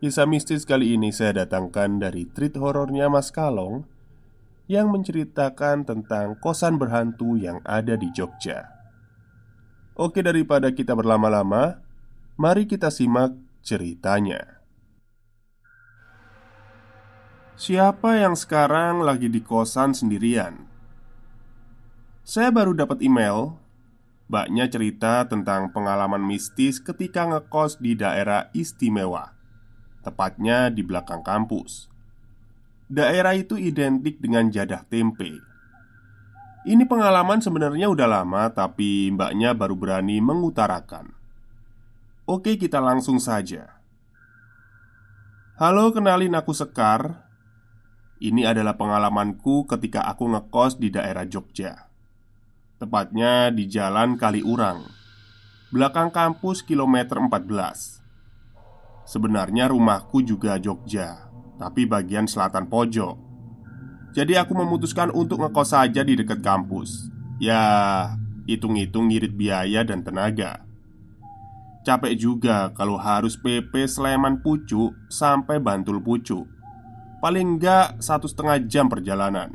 Kisah mistis kali ini saya datangkan dari treat horornya Mas Kalong yang menceritakan tentang kosan berhantu yang ada di Jogja. Oke, daripada kita berlama-lama, mari kita simak ceritanya. Siapa yang sekarang lagi di kosan sendirian? Saya baru dapat email Mbaknya cerita tentang pengalaman mistis ketika ngekos di daerah istimewa Tepatnya di belakang kampus. Daerah itu identik dengan jadah tempe. Ini pengalaman sebenarnya udah lama Tapi mbaknya baru berani mengutarakan. Oke kita langsung saja. Halo kenalin aku Sekar. Ini adalah pengalamanku ketika aku ngekos di daerah Jogja. Tepatnya di Jalan Kaliurang Belakang kampus kilometer 14 Sebenarnya rumahku juga Jogja Tapi bagian selatan pojok. Jadi aku memutuskan untuk ngekos saja di dekat kampus. Ya, hitung-hitung ngirit biaya dan tenaga. Capek juga kalau harus PP Sleman Pucuk sampai Bantul Pucuk. Paling enggak satu setengah jam perjalanan.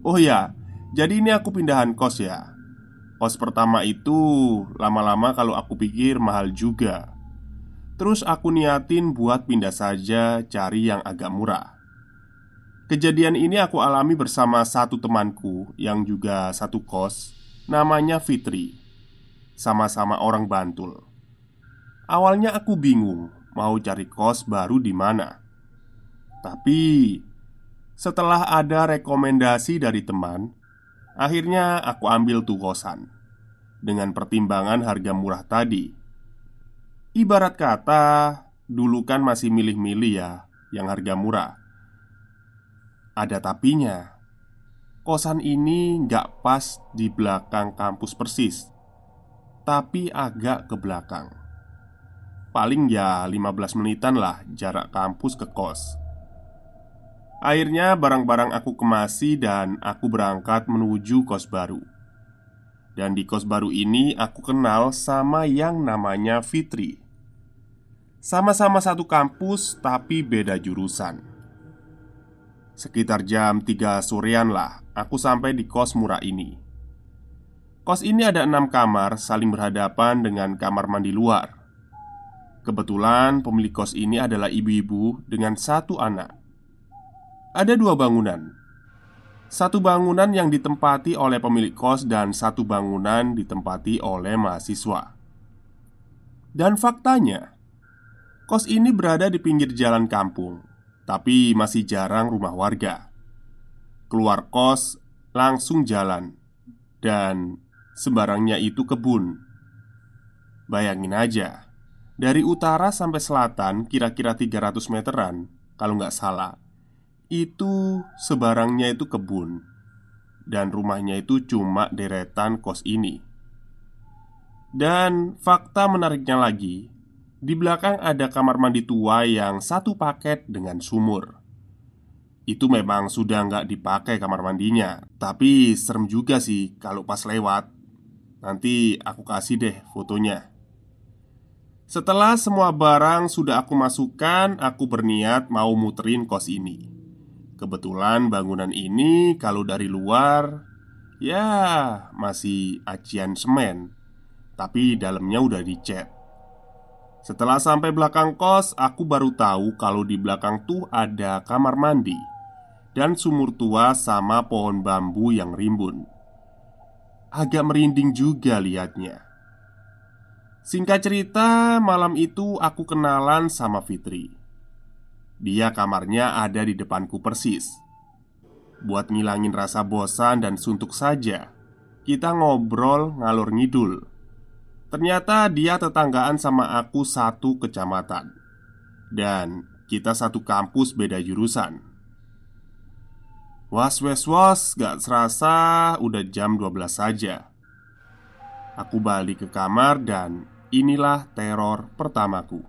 Oh ya, jadi ini aku pindahan kos ya? Kos pertama itu lama-lama kalau aku pikir mahal juga Terus aku niatin buat pindah saja cari yang agak murah. Kejadian ini aku alami bersama satu temanku yang juga satu kos Namanya Fitri. Sama-sama orang Bantul. Awalnya aku bingung mau cari kos baru di mana. Tapi setelah ada rekomendasi dari teman Akhirnya aku ambil tuh kosan Dengan pertimbangan harga murah tadi Ibarat kata Dulu kan masih milih-milih ya Yang harga murah. Ada tapinya. Kosan ini nggak pas di belakang kampus persis Tapi agak ke belakang. Paling ya 15 menitan lah jarak kampus ke kos. Akhirnya barang-barang aku kemasi dan aku berangkat menuju kos baru. Dan di kos baru ini aku kenal sama yang namanya Fitri Sama-sama satu kampus tapi beda jurusan Sekitar jam 3 sorean lah aku sampai di kos murah ini Kos ini ada enam kamar saling berhadapan dengan kamar mandi luar Kebetulan pemilik kos ini adalah ibu-ibu dengan satu anak ada dua bangunan. Satu bangunan yang ditempati oleh pemilik kos dan satu bangunan ditempati oleh mahasiswa. Dan faktanya, kos ini berada di pinggir jalan kampung, tapi masih jarang rumah warga. Keluar kos langsung jalan dan sembarangnya itu kebun. Bayangin aja, dari utara sampai selatan kira-kira 300 meteran kalau nggak salah itu sebarangnya itu kebun Dan rumahnya itu cuma deretan kos ini Dan fakta menariknya lagi Di belakang ada kamar mandi tua yang satu paket dengan sumur. Itu memang sudah nggak dipakai kamar mandinya Tapi serem juga sih kalau pas lewat. Nanti aku kasih deh fotonya. Setelah semua barang sudah aku masukkan, aku berniat mau muterin kos ini. Kebetulan bangunan ini kalau dari luar Ya masih acian semen. Tapi dalamnya udah dicat Setelah sampai belakang kos Aku baru tahu kalau di belakang tuh ada kamar mandi Dan sumur tua sama pohon bambu yang rimbun. Agak merinding juga liatnya. Singkat cerita, malam itu aku kenalan sama Fitri. Dia kamarnya ada di depanku persis. Buat ngilangin rasa bosan dan suntuk saja Kita ngobrol ngalur ngidul Ternyata dia tetanggaan sama aku satu kecamatan. Dan kita satu kampus beda jurusan. Was was was gak serasa udah jam 12 saja. Aku balik ke kamar dan inilah teror pertamaku.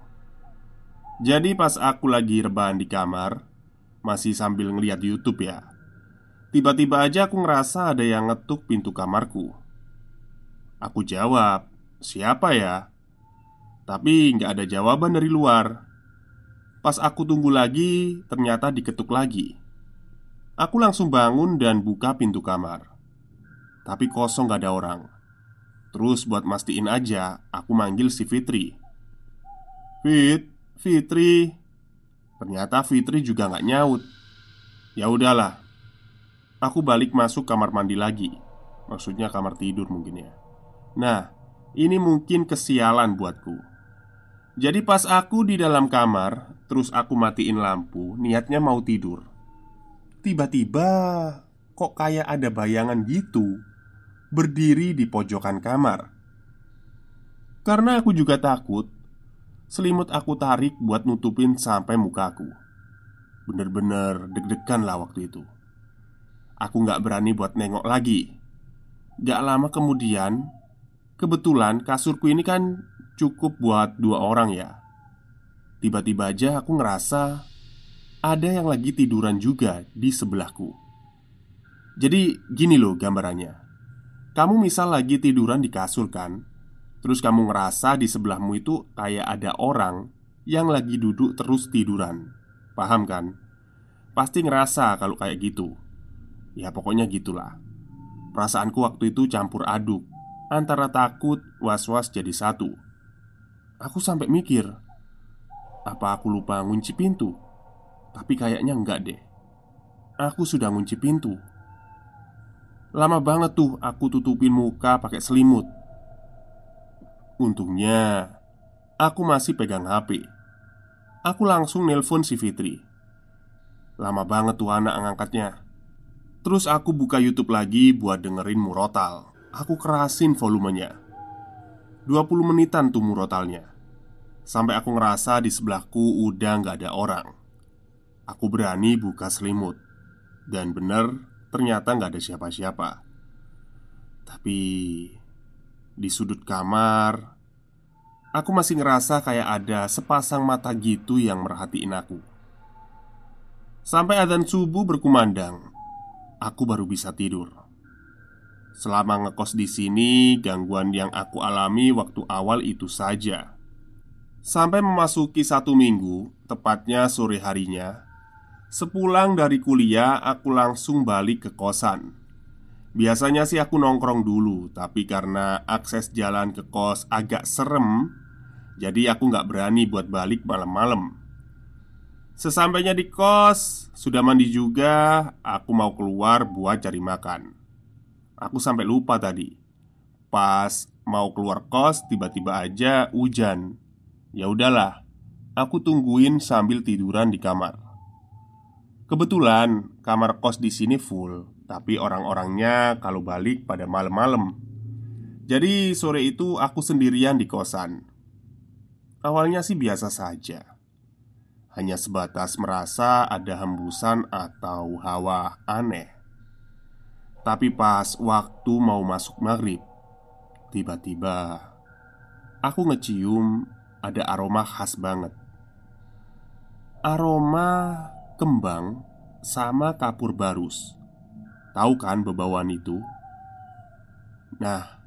Jadi pas aku lagi rebahan di kamar Masih sambil ngeliat Youtube ya Tiba-tiba aja aku ngerasa ada yang ngetuk pintu kamarku. Aku jawab Siapa ya? Tapi nggak ada jawaban dari luar. Pas aku tunggu lagi Ternyata diketuk lagi. Aku langsung bangun dan buka pintu kamar. Tapi kosong gak ada orang. Terus buat mastiin aja Aku manggil si Fitri. Fit, Fitri. Ternyata Fitri juga gak nyaut. Ya udahlah. Aku balik masuk kamar mandi lagi. Maksudnya kamar tidur mungkin ya. Nah, ini mungkin kesialan buatku. Jadi pas aku di dalam kamar Terus aku matiin lampu Niatnya mau tidur. Tiba-tiba kok kayak ada bayangan gitu Berdiri di pojokan kamar. Karena aku juga takut Selimut aku tarik buat nutupin sampai mukaku Bener-bener deg-degan lah waktu itu. Aku gak berani buat nengok lagi. Gak lama kemudian Kebetulan kasurku ini kan cukup buat dua orang ya Tiba-tiba aja aku ngerasa ada yang lagi tiduran juga di sebelahku. Jadi, gini loh gambarannya: kamu misal lagi tiduran di kasur, kan? Terus kamu ngerasa di sebelahmu itu kayak ada orang yang lagi duduk terus tiduran, paham kan? Pasti ngerasa kalau kayak gitu. Ya, pokoknya gitulah. Perasaanku waktu itu campur aduk antara takut, was-was jadi satu. Aku sampai mikir, apa aku lupa ngunci pintu? Tapi kayaknya enggak deh. Aku sudah ngunci pintu. Lama banget tuh aku tutupin muka pakai selimut. Untungnya Aku masih pegang HP Aku langsung nelpon si Fitri. Lama banget tuh anak ngangkatnya. Terus aku buka Youtube lagi buat dengerin murotal Aku kerasin volumenya. 20 menitan tuh murotalnya Sampai aku ngerasa di sebelahku udah nggak ada orang. Aku berani buka selimut. Dan benar ternyata nggak ada siapa-siapa. Tapi Di sudut kamar Aku masih ngerasa kayak ada sepasang mata gitu yang merhatiin aku. Sampai adzan subuh berkumandang Aku baru bisa tidur Selama ngekos di sini, gangguan yang aku alami waktu awal itu saja. Sampai memasuki satu minggu, tepatnya sore harinya, Sepulang dari kuliah, aku langsung balik ke kosan. Biasanya sih aku nongkrong dulu, tapi karena akses jalan ke kos agak serem, jadi aku nggak berani buat balik malam-malam. Sesampainya di kos, sudah mandi juga, aku mau keluar buat cari makan. Aku sampai lupa tadi. Pas mau keluar kos, tiba-tiba aja hujan. Ya udahlah, aku tungguin sambil tiduran di kamar. Kebetulan kamar kos di sini full, tapi orang-orangnya kalau balik pada malam-malam. Jadi sore itu aku sendirian di kosan. Awalnya sih biasa saja. Hanya sebatas merasa ada hembusan atau hawa aneh. Tapi pas waktu mau masuk maghrib, tiba-tiba aku ngecium ada aroma khas banget. Aroma kembang sama kapur barus. Tahu kan bebauan itu? Nah,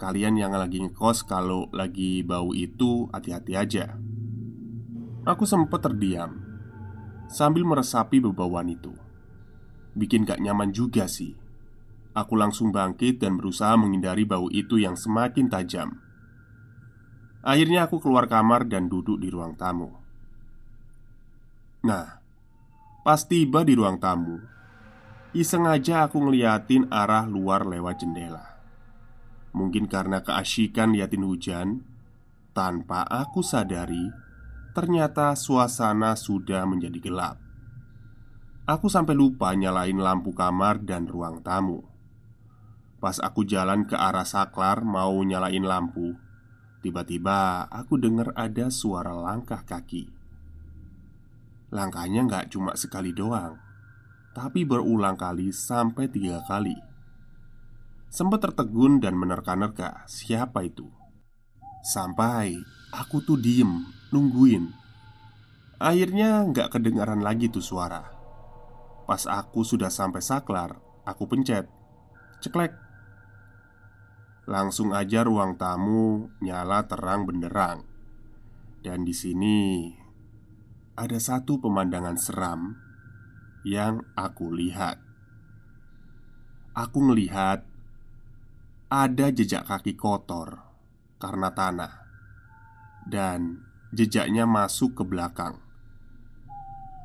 kalian yang lagi ngekos kalau lagi bau itu hati-hati aja. Aku sempat terdiam sambil meresapi bebauan itu. Bikin gak nyaman juga sih. Aku langsung bangkit dan berusaha menghindari bau itu yang semakin tajam. Akhirnya aku keluar kamar dan duduk di ruang tamu. Nah, Pas tiba di ruang tamu Iseng aja aku ngeliatin arah luar lewat jendela Mungkin karena keasyikan liatin hujan Tanpa aku sadari Ternyata suasana sudah menjadi gelap Aku sampai lupa nyalain lampu kamar dan ruang tamu. Pas aku jalan ke arah saklar mau nyalain lampu Tiba-tiba aku dengar ada suara langkah kaki. Langkahnya nggak cuma sekali doang Tapi berulang kali sampai tiga kali. Sempat tertegun dan menerka-nerka siapa itu? Sampai aku tuh diem, nungguin. Akhirnya nggak kedengaran lagi tuh suara Pas aku sudah sampai saklar, aku pencet Ceklek Langsung aja ruang tamu nyala terang benderang Dan di sini ada satu pemandangan seram yang aku lihat. Aku melihat ada jejak kaki kotor karena tanah, dan jejaknya masuk ke belakang.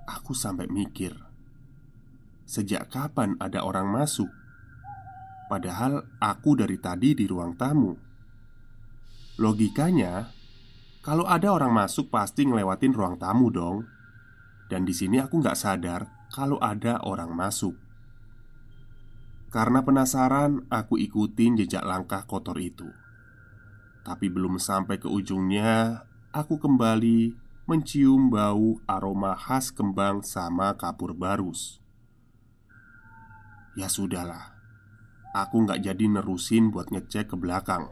Aku sampai mikir, sejak kapan ada orang masuk? Padahal aku dari tadi di ruang tamu. Logikanya, kalau ada orang masuk pasti ngelewatin ruang tamu dong Dan di sini aku nggak sadar kalau ada orang masuk Karena penasaran, aku ikutin jejak langkah kotor itu Tapi belum sampai ke ujungnya Aku kembali mencium bau aroma khas kembang sama kapur barus Ya sudahlah. Aku nggak jadi nerusin buat ngecek ke belakang.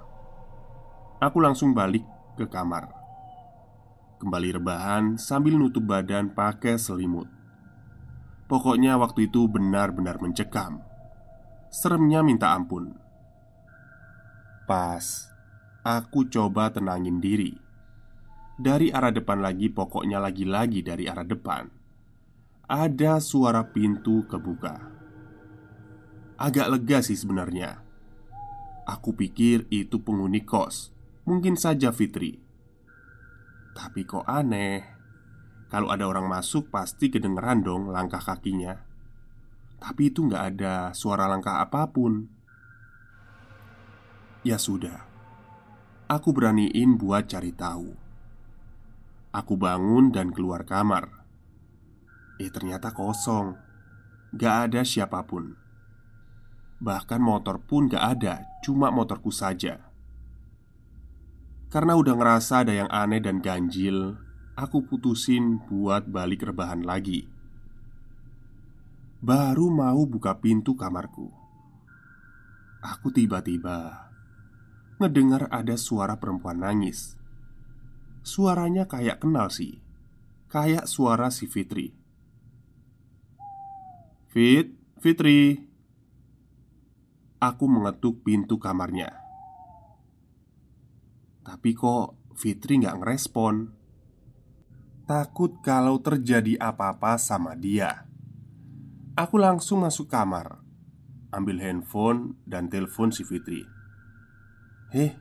Aku langsung balik ke kamar. Kembali rebahan sambil nutup badan pakai selimut. Pokoknya waktu itu benar-benar mencekam. Seremnya minta ampun. Pas Aku coba tenangin diri. Dari arah depan lagi pokoknya lagi-lagi dari arah depan. Ada suara pintu kebuka Agak lega sih sebenarnya. Aku pikir itu penghuni kos Mungkin saja Fitri. Tapi kok aneh? Kalau ada orang masuk pasti kedengeran dong langkah kakinya. Tapi itu nggak ada suara langkah apa pun. Ya sudah Aku beraniin buat cari tahu. Aku bangun dan keluar kamar. Eh ternyata kosong. Gak ada siapa pun Bahkan motor pun gak ada Cuma motorku saja. Karena udah ngerasa ada yang aneh dan ganjil Aku putusin buat balik rebahan lagi. Baru mau buka pintu kamarku. Aku tiba-tiba Ngedengar ada suara perempuan nangis. Suaranya kayak kenal sih Kayak suara si Fitri. Fit, Fitri Aku mengetuk pintu kamarnya tapi kok Fitri nggak ngerespon Takut kalau terjadi apa-apa sama dia Aku langsung masuk kamar Ambil handphone dan telepon si Fitri Heh,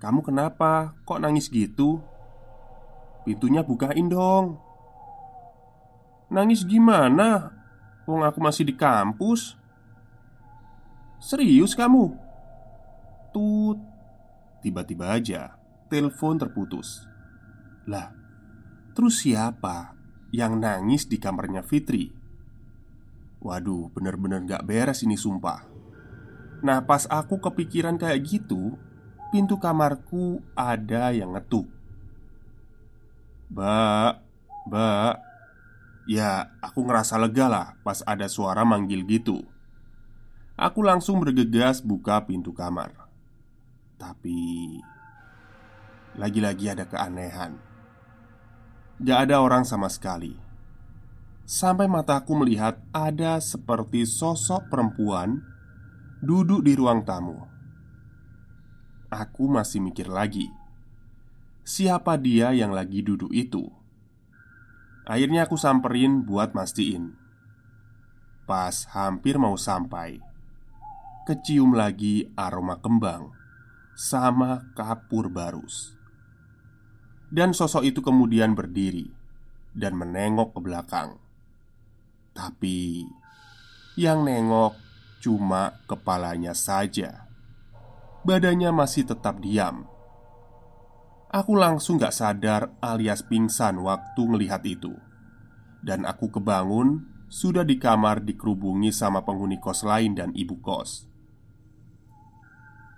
kamu kenapa? Kok nangis gitu? Pintunya bukain dong Nangis gimana? Wong aku masih di kampus Serius kamu? Tut. Tiba-tiba aja telepon terputus. Lah, terus siapa yang nangis di kamarnya Fitri? Waduh, bener-bener gak beres ini sumpah. Nah pas aku kepikiran kayak gitu Pintu kamarku ada yang ngetuk. Mbak, mbak. Ya, aku ngerasa lega lah pas ada suara manggil gitu Aku langsung bergegas buka pintu kamar tapi lagi-lagi ada keanehan. Gak ada orang sama sekali. Sampai mataku melihat ada seperti sosok perempuan duduk di ruang tamu. Aku masih mikir lagi, siapa dia yang lagi duduk itu? Akhirnya aku samperin buat mastiin. Pas hampir mau sampai, kecium lagi aroma kembang sama kapur barus. Dan sosok itu kemudian berdiri dan menengok ke belakang. Tapi yang nengok cuma kepalanya saja. Badannya masih tetap diam. Aku langsung gak sadar alias pingsan waktu melihat itu. Dan aku kebangun sudah di kamar dikerubungi sama penghuni kos lain dan ibu kos.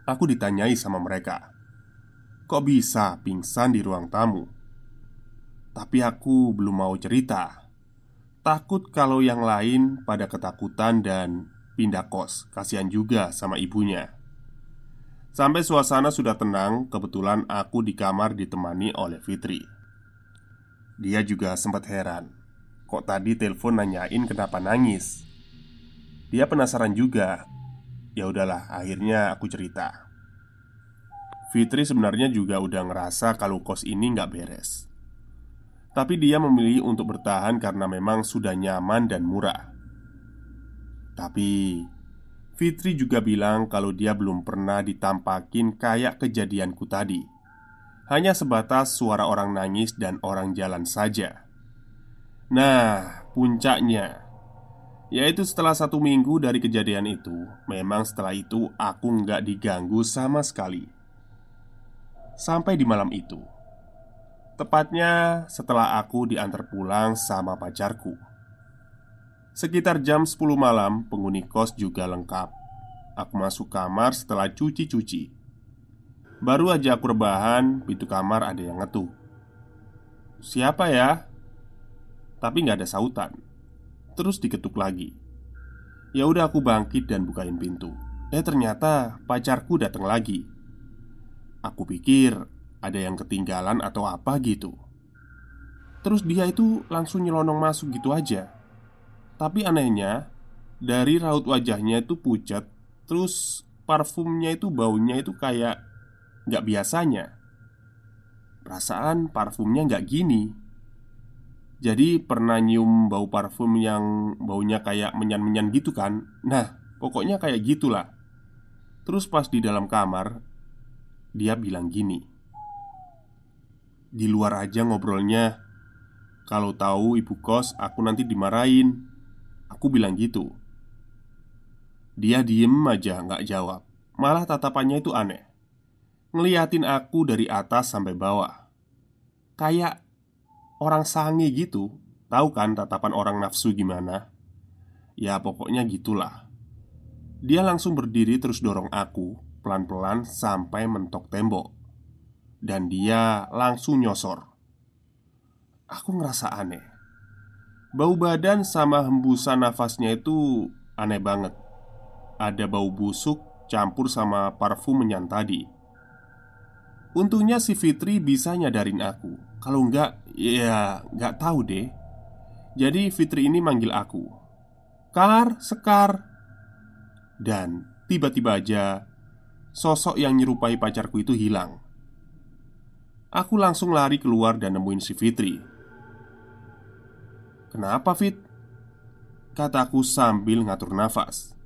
Aku ditanyai sama mereka Kok bisa pingsan di ruang tamu? Tapi aku belum mau cerita. Takut kalau yang lain pada ketakutan dan pindah kos Kasihan juga sama ibunya. Sampai suasana sudah tenang Kebetulan aku di kamar ditemani oleh Fitri. Dia juga sempat heran Kok tadi telepon nanyain kenapa nangis? Dia penasaran juga Ya udahlah, akhirnya aku cerita Fitri sebenarnya juga udah ngerasa kalau kos ini nggak beres tapi dia memilih untuk bertahan karena memang sudah nyaman dan murah. Tapi Fitri juga bilang kalau dia belum pernah ditampakin kayak kejadianku tadi. Hanya sebatas suara orang nangis dan orang jalan saja. Nah, puncaknya yaitu setelah satu minggu dari kejadian itu, memang setelah itu aku nggak diganggu sama sekali. Sampai di malam itu, Tepatnya setelah aku diantar pulang sama pacarku. Sekitar jam 10 malam penghuni kos juga lengkap. Aku masuk kamar setelah cuci-cuci. Baru aja aku rebahan, pintu kamar ada yang ngetuk Siapa ya? Tapi nggak ada sautan Terus diketuk lagi Ya udah aku bangkit dan bukain pintu Eh ternyata pacarku datang lagi Aku pikir ada yang ketinggalan atau apa gitu. Terus dia itu langsung nyelonong masuk gitu aja. Tapi anehnya, dari raut wajahnya itu pucat, terus parfumnya itu baunya itu kayak nggak biasanya. Perasaan parfumnya nggak gini. Jadi pernah nyium bau parfum yang baunya kayak menyan-menyan gitu kan Nah, pokoknya kayak gitulah Terus pas di dalam kamar Dia bilang gini di luar aja ngobrolnya. Kalau tahu ibu kos, aku nanti dimarahin. Aku bilang gitu. Dia diem aja, nggak jawab. Malah tatapannya itu aneh. Ngeliatin aku dari atas sampai bawah. Kayak orang sange gitu. Tahu kan tatapan orang nafsu gimana? Ya pokoknya gitulah. Dia langsung berdiri terus dorong aku pelan-pelan sampai mentok tembok dan dia langsung nyosor. Aku ngerasa aneh. Bau badan sama hembusan nafasnya itu aneh banget. Ada bau busuk campur sama parfum menyan tadi. Untungnya si Fitri bisa nyadarin aku. Kalau enggak, ya enggak tahu deh. Jadi Fitri ini manggil aku. Kar, Sekar. Dan tiba-tiba aja sosok yang nyerupai pacarku itu hilang. Aku langsung lari keluar dan nemuin si Fitri Kenapa Fit? Kataku sambil ngatur nafas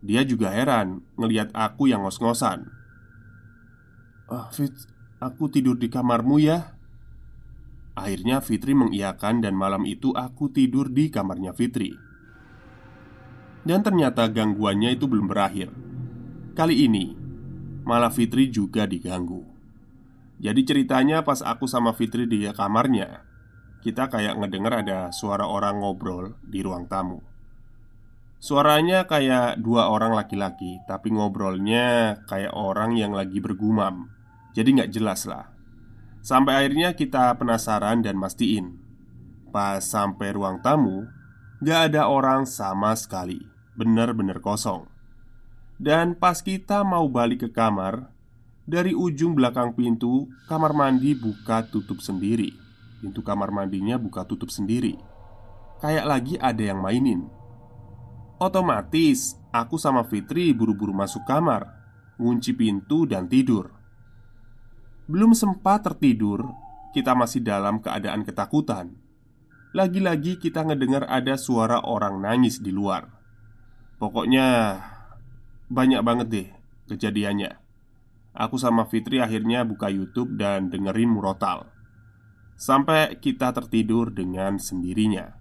Dia juga heran ngeliat aku yang ngos-ngosan Ah Fit, aku tidur di kamarmu ya Akhirnya Fitri mengiyakan dan malam itu aku tidur di kamarnya Fitri. Dan ternyata gangguannya itu belum berakhir. Kali ini Malah Fitri juga diganggu. Jadi ceritanya pas aku sama Fitri di kamarnya Kita kayak ngedenger ada suara orang ngobrol di ruang tamu. Suaranya kayak dua orang laki-laki Tapi ngobrolnya kayak orang yang lagi bergumam. Jadi nggak jelas lah Sampai akhirnya kita penasaran dan mastiin Pas sampai ruang tamu Gak ada orang sama sekali Bener-bener kosong Dan pas kita mau balik ke kamar dari ujung belakang pintu, kamar mandi buka tutup sendiri. Pintu kamar mandinya buka tutup sendiri. Kayak lagi ada yang mainin. Otomatis, aku sama Fitri buru-buru masuk kamar, ngunci pintu dan tidur. Belum sempat tertidur, kita masih dalam keadaan ketakutan. Lagi-lagi kita ngedengar ada suara orang nangis di luar. Pokoknya banyak banget deh kejadiannya. Aku sama Fitri akhirnya buka YouTube dan dengerin murotal Sampai kita tertidur dengan sendirinya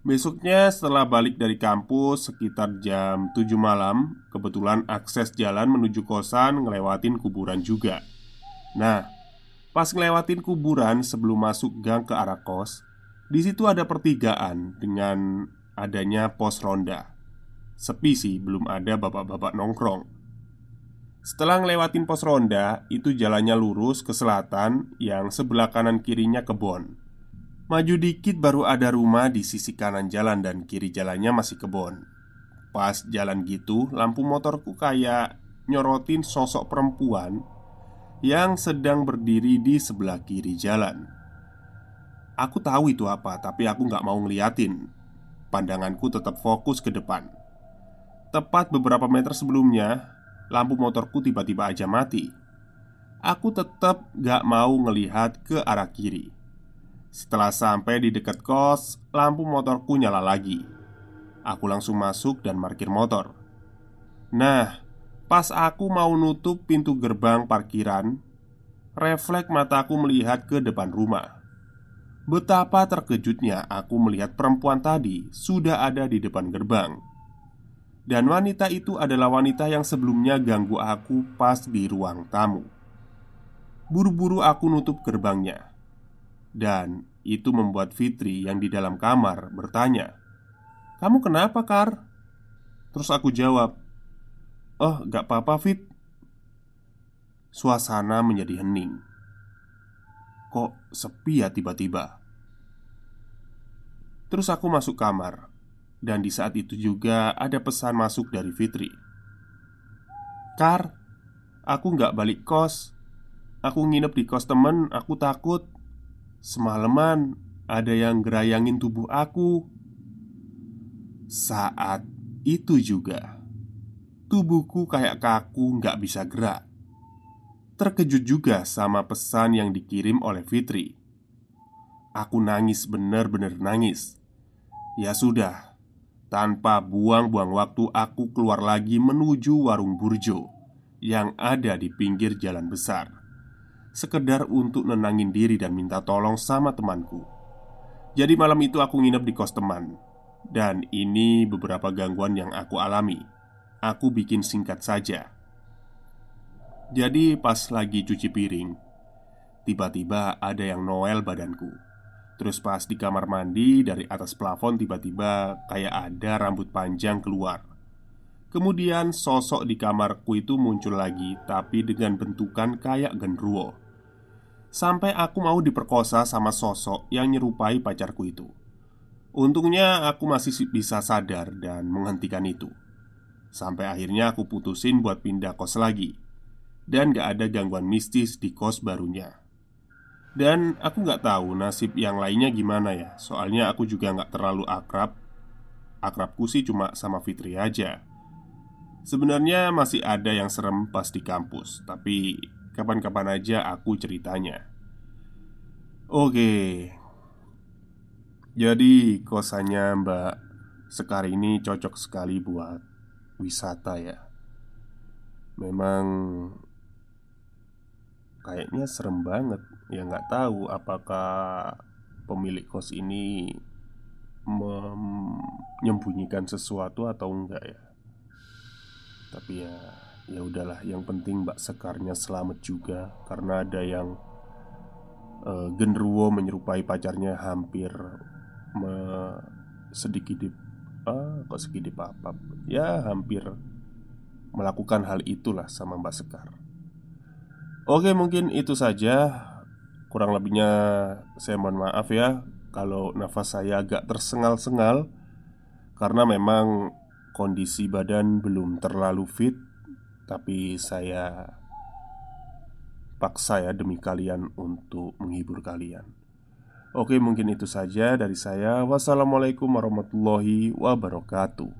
Besoknya setelah balik dari kampus sekitar jam 7 malam Kebetulan akses jalan menuju kosan ngelewatin kuburan juga Nah, pas ngelewatin kuburan sebelum masuk gang ke arah kos di situ ada pertigaan dengan adanya pos ronda Sepi sih, belum ada bapak-bapak nongkrong setelah ngelewatin pos ronda, itu jalannya lurus ke selatan yang sebelah kanan kirinya kebon. Maju dikit baru ada rumah di sisi kanan jalan dan kiri jalannya masih kebun. Pas jalan gitu, lampu motorku kayak nyorotin sosok perempuan yang sedang berdiri di sebelah kiri jalan. Aku tahu itu apa, tapi aku nggak mau ngeliatin. Pandanganku tetap fokus ke depan. Tepat beberapa meter sebelumnya, lampu motorku tiba-tiba aja mati. Aku tetap gak mau ngelihat ke arah kiri. Setelah sampai di dekat kos, lampu motorku nyala lagi. Aku langsung masuk dan parkir motor. Nah, pas aku mau nutup pintu gerbang parkiran, refleks mataku melihat ke depan rumah. Betapa terkejutnya aku melihat perempuan tadi sudah ada di depan gerbang. Dan wanita itu adalah wanita yang sebelumnya ganggu aku pas di ruang tamu. Buru-buru aku nutup gerbangnya dan itu membuat Fitri yang di dalam kamar bertanya Kamu kenapa Kar? Terus aku jawab Oh gak apa-apa Fit. Suasana menjadi hening. Kok sepi ya tiba-tiba? Terus aku masuk kamar. Dan di saat itu juga ada pesan masuk dari Fitri. Kar, aku gak balik kos. Aku nginep di kos temen, aku takut. Semalaman ada yang gerayangin tubuh aku. Saat itu juga, tubuhku kayak kaku, nggak bisa gerak. Terkejut juga sama pesan yang dikirim oleh Fitri. Aku nangis, bener-bener nangis. Ya sudah, tanpa buang-buang waktu, aku keluar lagi menuju warung burjo yang ada di pinggir jalan besar sekedar untuk nenangin diri dan minta tolong sama temanku. Jadi malam itu aku nginep di kos teman Dan ini beberapa gangguan yang aku alami Aku bikin singkat saja. Jadi pas lagi cuci piring Tiba-tiba ada yang noel badanku. Terus pas di kamar mandi dari atas plafon tiba-tiba kayak ada rambut panjang keluar. Kemudian sosok di kamarku itu muncul lagi Tapi dengan bentukan kayak genruwo. Sampai aku mau diperkosa sama sosok yang nyerupai pacarku itu. Untungnya aku masih bisa sadar dan menghentikan itu Sampai akhirnya aku putusin buat pindah kos lagi. Dan gak ada gangguan mistis di kos barunya. Dan aku gak tahu nasib yang lainnya gimana ya. Soalnya aku juga gak terlalu akrab. Akrabku sih cuma sama Fitri aja. Sebenarnya masih ada yang serem pas di kampus Tapi Kapan-kapan aja aku ceritanya. Oke. Jadi kosannya Mbak Sekar ini cocok sekali buat wisata ya. Memang Kayaknya serem banget. Ya nggak tahu apakah pemilik kos ini menyembunyikan sesuatu atau enggak ya. Tapi ya ya udahlah. Yang penting Mbak Sekarnya selamat juga karena ada yang uh, genruwo menyerupai pacarnya hampir sedikit uh, kok sedikit apa ya hampir melakukan hal itulah sama Mbak Sekar. Oke mungkin itu saja. Kurang lebihnya saya mohon maaf ya Kalau nafas saya agak tersengal-sengal Karena memang kondisi badan belum terlalu fit tapi saya paksa ya demi kalian untuk menghibur kalian Oke mungkin itu saja dari saya. Wassalamualaikum warahmatullahi wabarakatuh